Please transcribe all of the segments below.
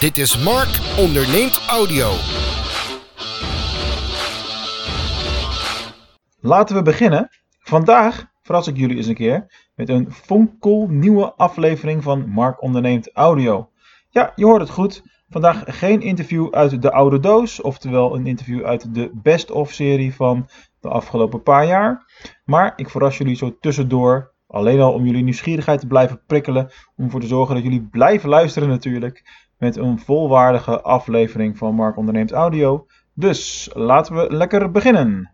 Dit is Mark onderneemt audio. Laten we beginnen. Vandaag verras ik jullie eens een keer met een fonkel nieuwe aflevering van Mark onderneemt audio. Ja, je hoort het goed. Vandaag geen interview uit de oude doos, oftewel een interview uit de best-of serie van de afgelopen paar jaar. Maar ik verras jullie zo tussendoor, alleen al om jullie nieuwsgierigheid te blijven prikkelen, om ervoor te zorgen dat jullie blijven luisteren natuurlijk, met een volwaardige aflevering van Mark onderneemt audio. Dus laten we lekker beginnen.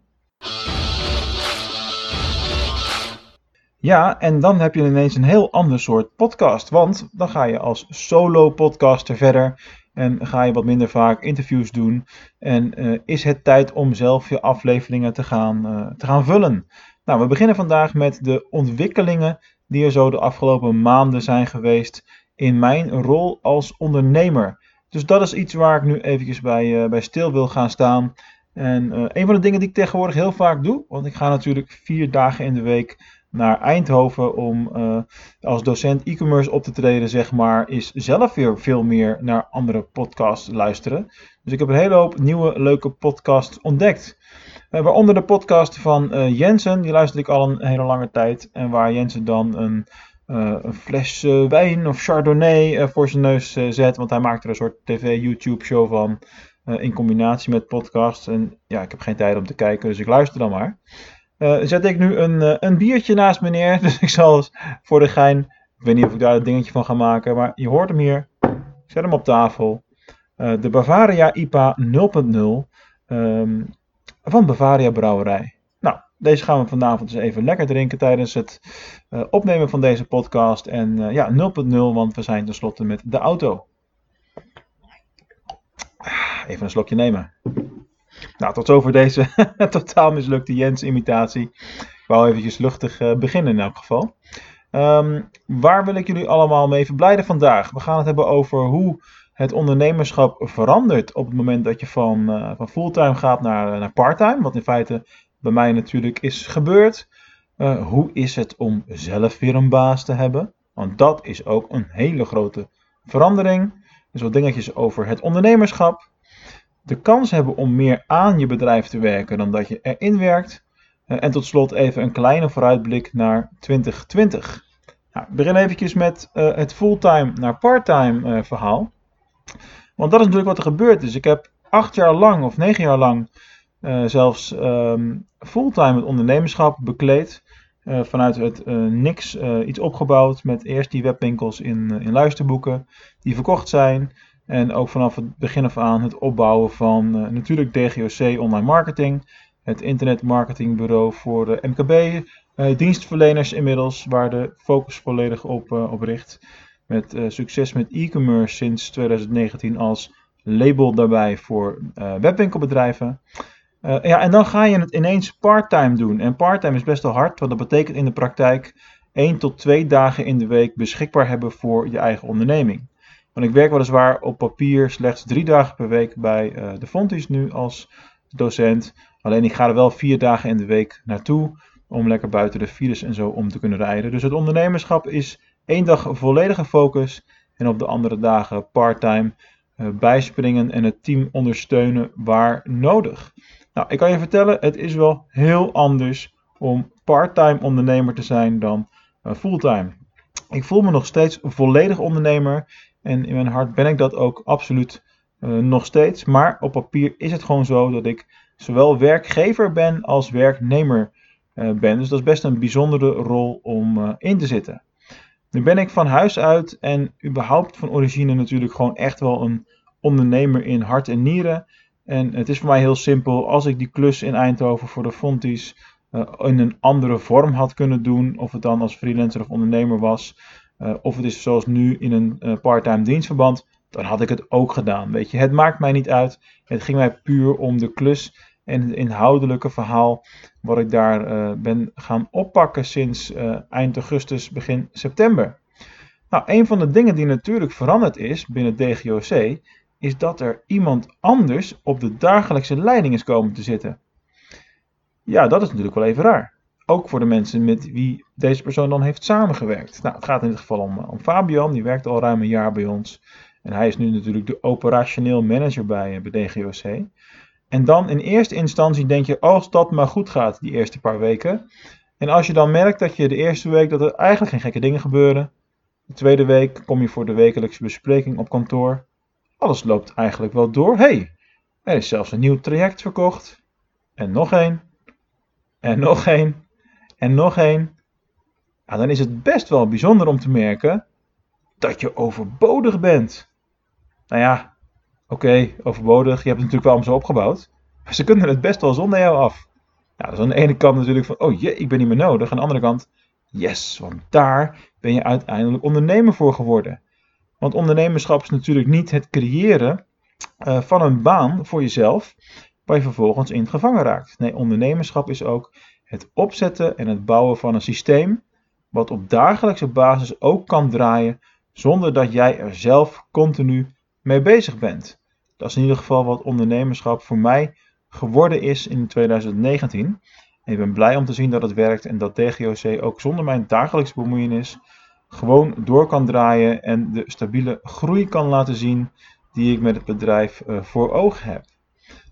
Ja, en dan heb je ineens een heel ander soort podcast. Want dan ga je als solo-podcaster verder. En ga je wat minder vaak interviews doen. En uh, is het tijd om zelf je afleveringen te gaan, uh, te gaan vullen. Nou, we beginnen vandaag met de ontwikkelingen die er zo de afgelopen maanden zijn geweest in mijn rol als ondernemer. Dus dat is iets waar ik nu eventjes bij, uh, bij stil wil gaan staan. En een van de dingen die ik tegenwoordig heel vaak doe, want ik ga natuurlijk vier dagen in de week naar Eindhoven om uh, als docent e-commerce op te treden, zeg maar, is zelf weer veel meer naar andere podcasts luisteren. Dus ik heb een hele hoop nieuwe leuke podcasts ontdekt. Waaronder de podcast van Jensen, die luister ik al een hele lange tijd. En waar Jensen dan een, een fles wijn of chardonnay voor zijn neus zet. Want hij maakt er een soort tv-YouTube-show van. in combinatie met podcasts. En ja, ik heb geen tijd om te kijken, dus ik luister dan maar. Zet ik nu een, een biertje naast me neer. Dus ik zal voor de gein. Ik weet niet of ik daar een dingetje van ga maken. Maar je hoort hem hier. Ik zet hem op tafel. De Bavaria IPA 0.0 um, van Bavaria Brouwerij. Deze gaan we vanavond dus even lekker drinken tijdens het opnemen van deze podcast. En ja, 0.0, want we zijn tenslotte met de auto. Even een slokje nemen. Nou, tot zover deze totaal mislukte Jens-imitatie. Ik wou eventjes luchtig uh, beginnen in elk geval. Um, waar wil ik jullie allemaal mee verblijden vandaag? We gaan het hebben over hoe het ondernemerschap verandert op het moment dat je van, van fulltime gaat naar, naar parttime. Wat in feite bij mij natuurlijk is gebeurd. Uh, hoe is het om zelf weer een baas te hebben? Want dat is ook een hele grote verandering. Dus wat dingetjes over het ondernemerschap de kans hebben om meer aan je bedrijf te werken dan dat je erin werkt. Eh, en tot slot even een kleine vooruitblik naar 2020. Nou, ik begin eventjes met uh, het fulltime naar parttime verhaal. Want dat is natuurlijk wat er gebeurd is. Ik heb acht jaar lang of negen jaar lang uh, zelfs um, fulltime het ondernemerschap bekleed. vanuit het niks iets opgebouwd met eerst die webwinkels in, in luisterboeken die verkocht zijn. En ook vanaf het begin af aan het opbouwen van uh, natuurlijk DGOC Online Marketing, het Internet Marketingbureau voor de MKB, uh, dienstverleners inmiddels, waar de focus volledig op, uh, op richt. Met succes met e-commerce sinds 2019 als label daarbij voor webwinkelbedrijven. Ja, en dan ga je het ineens parttime doen. En parttime is best wel hard, want dat betekent in de praktijk 1 tot 2 dagen in de week beschikbaar hebben voor je eigen onderneming. Want ik werk weliswaar op papier slechts drie dagen per week bij uh, de Fontis nu als docent. Alleen ik ga er wel vier dagen in de week naartoe om lekker buiten de files en zo om te kunnen rijden. Dus het ondernemerschap is één dag volledige focus en op de andere dagen parttime bijspringen en het team ondersteunen waar nodig. Nou, ik kan je vertellen, het is wel heel anders om parttime ondernemer te zijn dan uh, fulltime. Ik voel me nog steeds volledig ondernemer en in mijn hart ben ik dat ook absoluut uh, nog steeds. Maar op papier is het gewoon zo dat ik zowel werkgever ben als werknemer ben. Dus dat is best een bijzondere rol om in te zitten. Nu ben ik van huis uit en überhaupt van origine natuurlijk gewoon echt wel een ondernemer in hart en nieren. En het is voor mij heel simpel. Als ik die klus in Eindhoven voor de Fonties in een andere vorm had kunnen doen, of het dan als freelancer of ondernemer was, uh, of het is zoals nu in een uh, parttime dienstverband, dan had ik het ook gedaan. Weet je, het maakt mij niet uit. Het ging mij puur om de klus en het inhoudelijke verhaal wat ik daar uh, ben gaan oppakken sinds eind augustus, begin september. Nou, een van de dingen die natuurlijk veranderd is binnen DGOC, is dat er iemand anders op de dagelijkse leiding is komen te zitten. Ja, dat is natuurlijk wel even raar. Ook voor de mensen met wie deze persoon dan heeft samengewerkt. Nou, het gaat in dit geval om, om Fabian, die werkt al ruim een jaar bij ons. En hij is nu natuurlijk de operationeel manager bij, bij DGOC. En dan in eerste instantie denk je, als dat maar goed gaat, die eerste paar weken. En als je dan merkt dat je de eerste week dat er eigenlijk geen gekke dingen gebeuren. De tweede week kom je voor de wekelijkse bespreking op kantoor. Alles loopt eigenlijk wel door. hey, er is zelfs een nieuw traject verkocht. En nog één. En nog één. En nog één. Nou, dan is het best wel bijzonder om te merken dat je overbodig bent. Nou ja, oké, overbodig. Je hebt het natuurlijk wel om zo opgebouwd. Maar ze kunnen het best wel zonder jou af. Nou, dat is aan de ene kant natuurlijk van, oh jee, ik ben niet meer nodig. Aan de andere kant, yes, want daar ben je uiteindelijk ondernemer voor geworden. Want ondernemerschap is natuurlijk niet het creëren uh, van een baan voor jezelf, waar je vervolgens in gevangen raakt. Nee, ondernemerschap is ook het opzetten en het bouwen van een systeem, wat op dagelijkse basis ook kan draaien, zonder dat jij er zelf continu mee bezig bent. Dat is in ieder geval wat ondernemerschap voor mij geworden is in 2019. En ik ben blij om te zien dat het werkt en dat DGOC ook zonder mijn dagelijkse bemoeienis gewoon door kan draaien en de stabiele groei kan laten zien die ik met het bedrijf uh, voor ogen heb.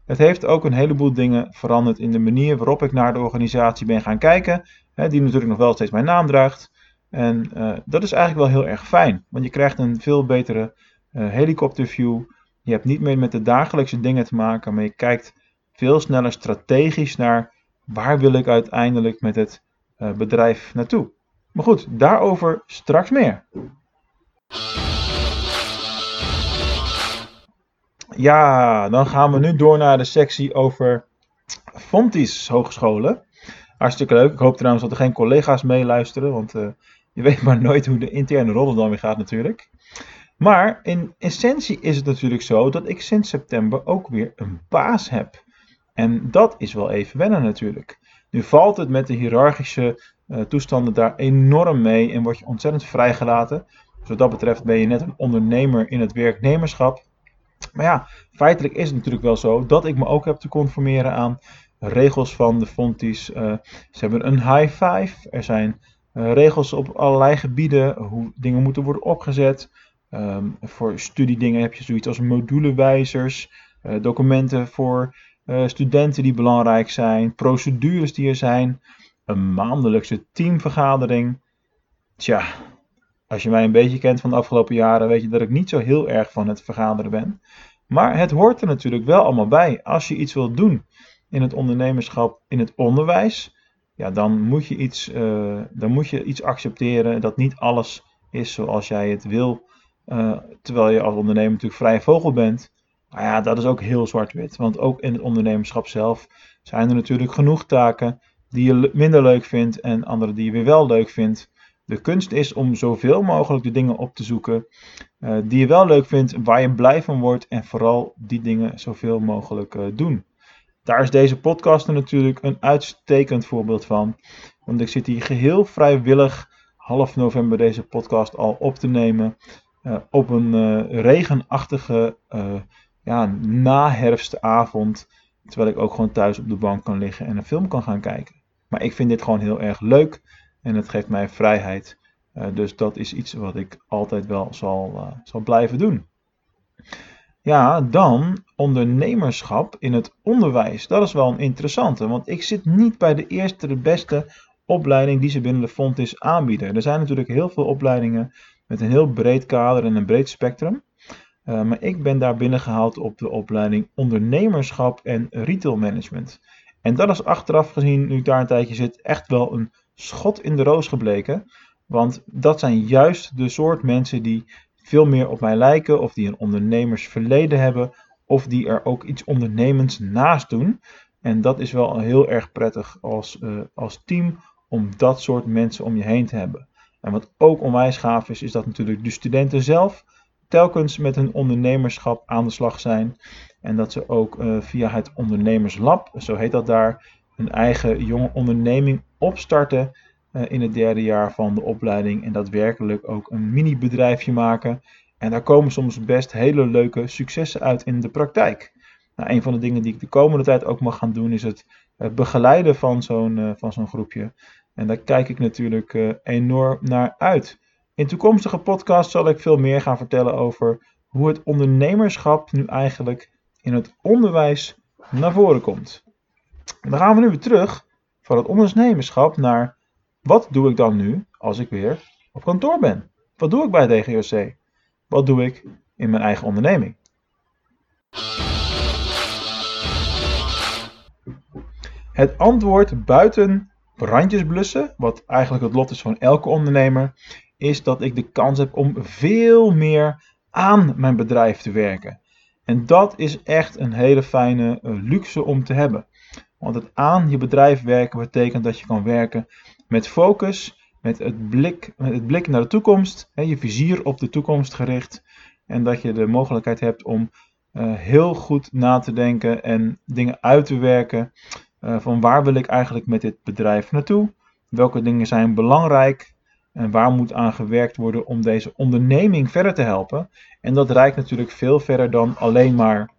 Het heeft ook een heleboel dingen veranderd in de manier waarop ik naar de organisatie ben gaan kijken, die natuurlijk nog wel steeds mijn naam draagt. En uh, dat is eigenlijk wel heel erg fijn, want je krijgt een veel betere uh, helikopterview. Je hebt niet meer met de dagelijkse dingen te maken, maar je kijkt veel sneller strategisch naar waar wil ik uiteindelijk met het uh, bedrijf naartoe. Maar goed, daarover straks meer. Ja, dan gaan we nu door naar de sectie over Fontis Hogescholen. Hartstikke leuk. Ik hoop trouwens dat er geen collega's meeluisteren, want uh, je weet maar nooit hoe de interne rollen dan weer gaat natuurlijk. Maar in essentie is het natuurlijk zo dat ik sinds september ook weer een baas heb. En dat is wel even wennen natuurlijk. Nu valt het met de hiërarchische uh, toestanden daar enorm mee en word je ontzettend vrijgelaten. Dus wat dat betreft ben je net een ondernemer in het werknemerschap. Maar ja, feitelijk is het natuurlijk wel zo dat ik me ook heb te conformeren aan regels van de Fonties. Uh, ze hebben een high five. Er zijn uh, regels op allerlei gebieden, hoe dingen moeten worden opgezet. Um, voor studiedingen heb je zoiets als modulewijzers, uh, documenten voor studenten die belangrijk zijn, procedures die er zijn, een maandelijkse teamvergadering. Tja, als je mij een beetje kent van de afgelopen jaren, weet je dat ik niet zo heel erg van het vergaderen ben. Maar het hoort er natuurlijk wel allemaal bij. Als je iets wilt doen in het ondernemerschap, in het onderwijs, ja, dan, moet je iets, uh, dan moet je iets accepteren dat niet alles is zoals jij het wil. Uh, terwijl je als ondernemer natuurlijk vrije vogel bent. Maar ja, dat is ook heel zwart-wit. Want ook in het ondernemerschap zelf zijn er natuurlijk genoeg taken die je minder leuk vindt en andere die je weer wel leuk vindt. De kunst is om zoveel mogelijk de dingen op te zoeken uh, die je wel leuk vindt, waar je blij van wordt en vooral die dingen zoveel mogelijk uh, doen. Daar is deze podcast natuurlijk een uitstekend voorbeeld van. Want ik zit hier geheel vrijwillig half november deze podcast al op te nemen. Uh, op een regenachtige ja, naherfstavond. Terwijl ik ook gewoon thuis op de bank kan liggen en een film kan gaan kijken. Maar ik vind dit gewoon heel erg leuk. En het geeft mij vrijheid. Dus dat is iets wat ik altijd wel zal, zal blijven doen. Ja, dan ondernemerschap in het onderwijs. Dat is wel een interessante, want ik zit niet bij de eerste, de beste opleiding die ze binnen de Fontis aanbieden. Er zijn natuurlijk heel veel opleidingen met een heel breed kader en een breed spectrum. Uh, maar ik ben daar binnengehaald op de opleiding ondernemerschap en retail management. En dat is achteraf gezien, nu ik daar een tijdje zit, echt wel een schot in de roos gebleken. Want dat zijn juist de soort mensen die veel meer op mij lijken, of die een ondernemersverleden hebben, of die er ook iets ondernemends naast doen. En dat is wel heel erg prettig als, uh, als team om dat soort mensen om je heen te hebben. En wat ook onwijs gaaf is, is dat natuurlijk de studenten zelf telkens met hun ondernemerschap aan de slag zijn. En dat ze ook uh, via het ondernemerslab, zo heet dat daar, een eigen jonge onderneming opstarten uh, in het derde jaar van de opleiding. En daadwerkelijk ook een mini bedrijfje maken. En daar komen soms best hele leuke successen uit in de praktijk. Nou, een van de dingen die ik de komende tijd ook mag gaan doen is het uh, begeleiden van zo'n van zo'n groepje. En daar kijk ik natuurlijk enorm naar uit. In toekomstige podcasts zal ik veel meer gaan vertellen over hoe het ondernemerschap nu eigenlijk in het onderwijs naar voren komt. Dan gaan we nu weer terug van het ondernemerschap naar wat doe ik dan nu als ik weer op kantoor ben? Wat doe ik bij DGOC? Wat doe ik in mijn eigen onderneming? Het antwoord buiten brandjes blussen, wat eigenlijk het lot is van elke ondernemer, is dat ik de kans heb om veel meer aan mijn bedrijf te werken. En dat is echt een hele fijne eh, luxe om te hebben. Want het aan je bedrijf werken betekent dat je kan werken met focus, met het blik, met het blik naar de toekomst, hè, je vizier op de toekomst gericht. En dat je de mogelijkheid hebt om uh, heel goed na te denken en dingen uit te werken. Uh, van waar wil ik eigenlijk met dit bedrijf naartoe? Welke dingen zijn belangrijk? En waar moet aan gewerkt worden om deze onderneming verder te helpen? En dat reikt natuurlijk veel verder dan alleen maar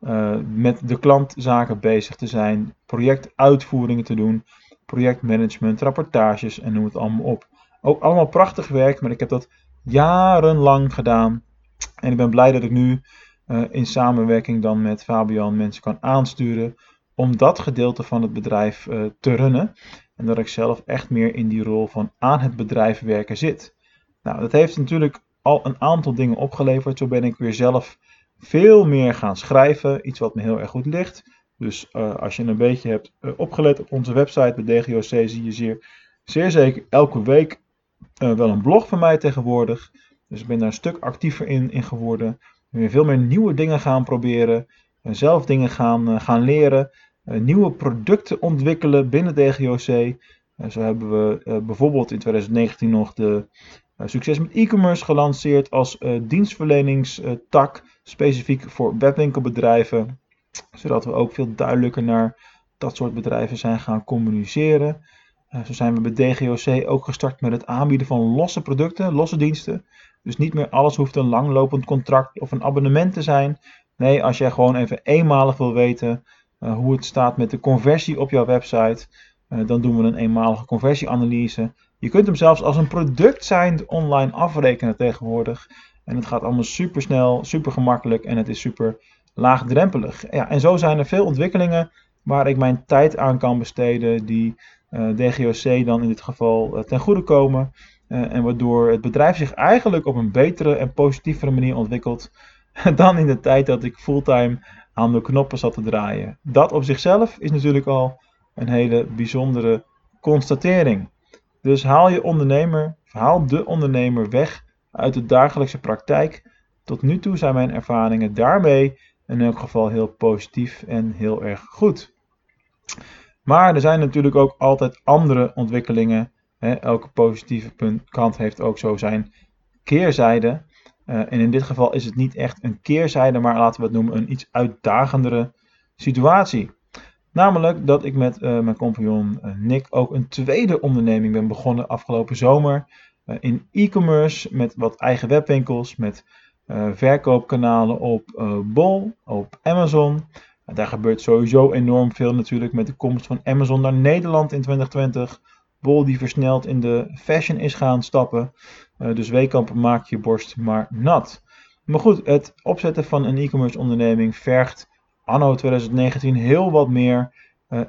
uh, met de klantzaken bezig te zijn, projectuitvoeringen te doen, projectmanagement, rapportages en noem het allemaal op. Ook allemaal prachtig werk, maar ik heb dat jarenlang gedaan. En ik ben blij dat ik nu uh, in samenwerking dan met Fabian mensen kan aansturen om dat gedeelte van het bedrijf uh, te runnen. En dat ik zelf echt meer in die rol van aan het bedrijf werken zit. Nou, dat heeft natuurlijk al een aantal dingen opgeleverd. Zo ben ik weer zelf veel meer gaan schrijven. Iets wat me heel erg goed ligt. Dus uh, als je een beetje hebt uh, opgelet op onze website bij DGOC, zie je zeer, zeer zeker elke week wel een blog van mij tegenwoordig. Dus ik ben daar een stuk actiever in, in geworden. Ik ben veel meer nieuwe dingen gaan proberen. zelf dingen gaan, gaan leren. Nieuwe producten ontwikkelen binnen DGOC. zo hebben we bijvoorbeeld in 2019 nog de Succes met e-commerce gelanceerd als dienstverleningstak. specifiek voor webwinkelbedrijven zodat we ook veel duidelijker naar dat soort bedrijven zijn gaan communiceren. Zo zijn we bij DGOC ook gestart met het aanbieden van losse producten, losse diensten. Dus niet meer alles hoeft een langlopend contract of een abonnement te zijn. Nee, als jij gewoon even eenmalig wil weten hoe het staat met de conversie op jouw website, uh, dan doen we een eenmalige conversieanalyse. Je kunt hem zelfs als een product zijn online afrekenen tegenwoordig. En het gaat allemaal super snel, super gemakkelijk en het is super laagdrempelig. Ja, en zo zijn er veel ontwikkelingen waar ik mijn tijd aan kan besteden, die eh, DGOC dan in dit geval ten goede komen. En waardoor het bedrijf zich eigenlijk op een betere en positievere manier ontwikkelt dan in de tijd dat ik fulltime aan de knoppen zat te draaien. Dat op zichzelf is natuurlijk al een hele bijzondere constatering. Dus haal je ondernemer, haal de ondernemer weg uit de dagelijkse praktijk. Tot nu toe zijn mijn ervaringen daarmee in elk geval heel positief en heel erg goed. Maar er zijn natuurlijk ook altijd andere ontwikkelingen. Elke positieve punt, kant heeft ook zo zijn keerzijde. Uh, en in dit geval is het niet echt een keerzijde, maar laten we het noemen een iets uitdagendere situatie. Namelijk dat ik met uh, mijn compagnon uh, Nick ook een tweede onderneming ben begonnen afgelopen zomer. in e-commerce met wat eigen webwinkels, met verkoopkanalen op Bol, op Amazon. Daar gebeurt sowieso enorm veel natuurlijk met de komst van Amazon naar Nederland in 2020. Bol die versneld in de fashion is gaan stappen. Uh, dus Weekamp maak je borst maar nat. Maar goed, het opzetten van een e-commerce onderneming vergt anno 2019 heel wat meer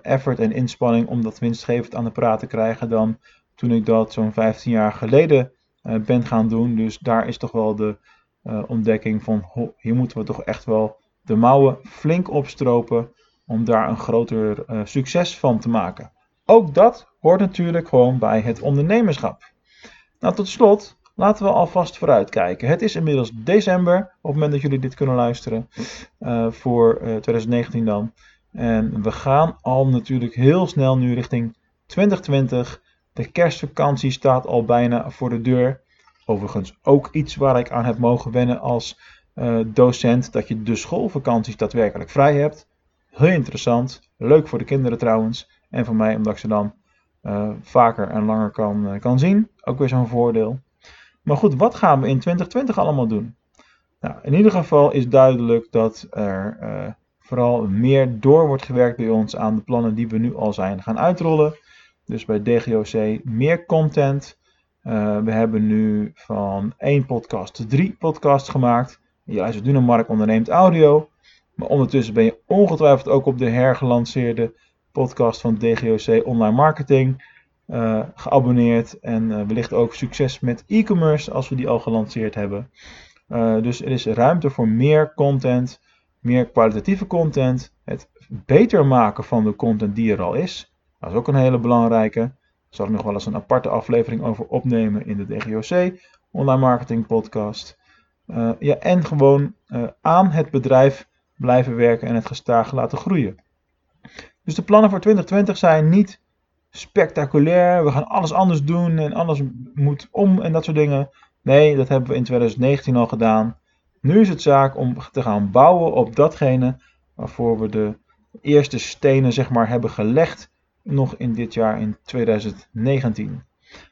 effort en inspanning om dat winstgevend aan de praat te krijgen dan toen ik dat zo'n 15 jaar geleden ben gaan doen. Dus daar is toch wel de ontdekking van hier moeten we toch echt wel de mouwen flink opstropen om daar een groter succes van te maken. Ook dat hoort natuurlijk gewoon bij het ondernemerschap. Nou, tot slot laten we alvast vooruitkijken. Het is inmiddels december, op het moment dat jullie dit kunnen luisteren, uh, voor 2019 dan. En we gaan al natuurlijk heel snel nu richting 2020. De kerstvakantie staat al bijna voor de deur. Overigens ook iets waar ik aan heb mogen wennen als uh, docent, dat je de schoolvakanties daadwerkelijk vrij hebt. Heel interessant, leuk voor de kinderen trouwens. En voor mij omdat ik ze dan uh, vaker en langer kan, uh, kan zien. Ook weer zo'n voordeel. Maar goed, wat gaan we in 2020 allemaal doen? Nou, in ieder geval is duidelijk dat er vooral meer door wordt gewerkt bij ons aan de plannen die we nu al zijn gaan uitrollen. Dus bij DGOC meer content, we hebben nu van één podcast drie podcasts gemaakt. Je luistert nu naar Mark Onderneemt Audio. Maar ondertussen ben je ongetwijfeld ook op de hergelanceerde podcast van DGOC Online Marketing uh, geabonneerd. En uh, wellicht ook succes met e-commerce als we die al gelanceerd hebben. Uh, dus er is ruimte voor meer content, meer kwalitatieve content. Het beter maken van de content die er al is. Dat is ook een hele belangrijke. Daar zal ik nog wel eens een aparte aflevering over opnemen in de DGOC Online Marketing Podcast. ja, en gewoon aan het bedrijf blijven werken en het gestaag laten groeien. Dus de plannen voor 2020 zijn niet spectaculair, we gaan alles anders doen en alles moet om en dat soort dingen. Nee, dat hebben we in 2019 al gedaan. Nu is het zaak om te gaan bouwen op datgene waarvoor we de eerste stenen zeg maar hebben gelegd nog in dit jaar in 2019.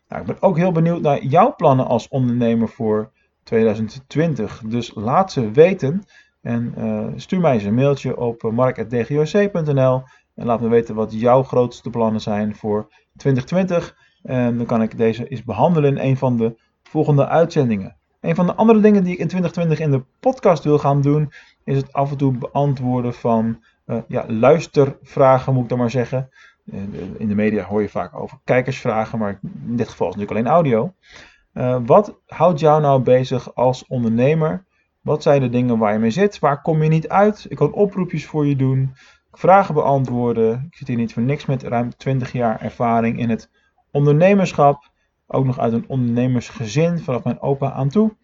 Nou, ik ben ook heel benieuwd naar jouw plannen als ondernemer voor 2020. Dus laat ze weten en uh, stuur mij eens een mailtje op mark.dgoc.nl en laat me weten wat jouw grootste plannen zijn voor 2020. En dan kan ik deze eens behandelen in een van de volgende uitzendingen. Een van de andere dingen die ik in 2020 in de podcast wil gaan doen, is het af en toe beantwoorden van uh, ja, luistervragen, moet ik dan maar zeggen. Eh, in de media hoor je vaak over kijkersvragen, maar in dit geval is het natuurlijk alleen audio. Uh, wat houdt jou nou bezig als ondernemer? Wat zijn de dingen waar je mee zit? Waar kom je niet uit? Ik kan oproepjes voor je doen vragen beantwoorden. Ik zit hier niet voor niks met ruim 20 jaar ervaring in het ondernemerschap. Ook nog uit een ondernemersgezin vanaf mijn opa aan toe.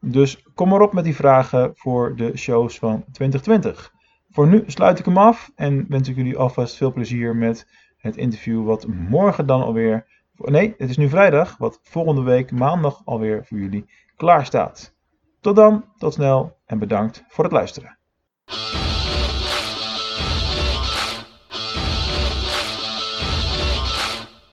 Dus kom maar op met die vragen voor de shows van 2020. Voor nu sluit ik hem af en wens ik jullie alvast veel plezier met het interview wat morgen dan alweer... Nee, het is nu vrijdag, wat volgende week maandag alweer voor jullie klaar staat. Tot dan, tot snel en bedankt voor het luisteren.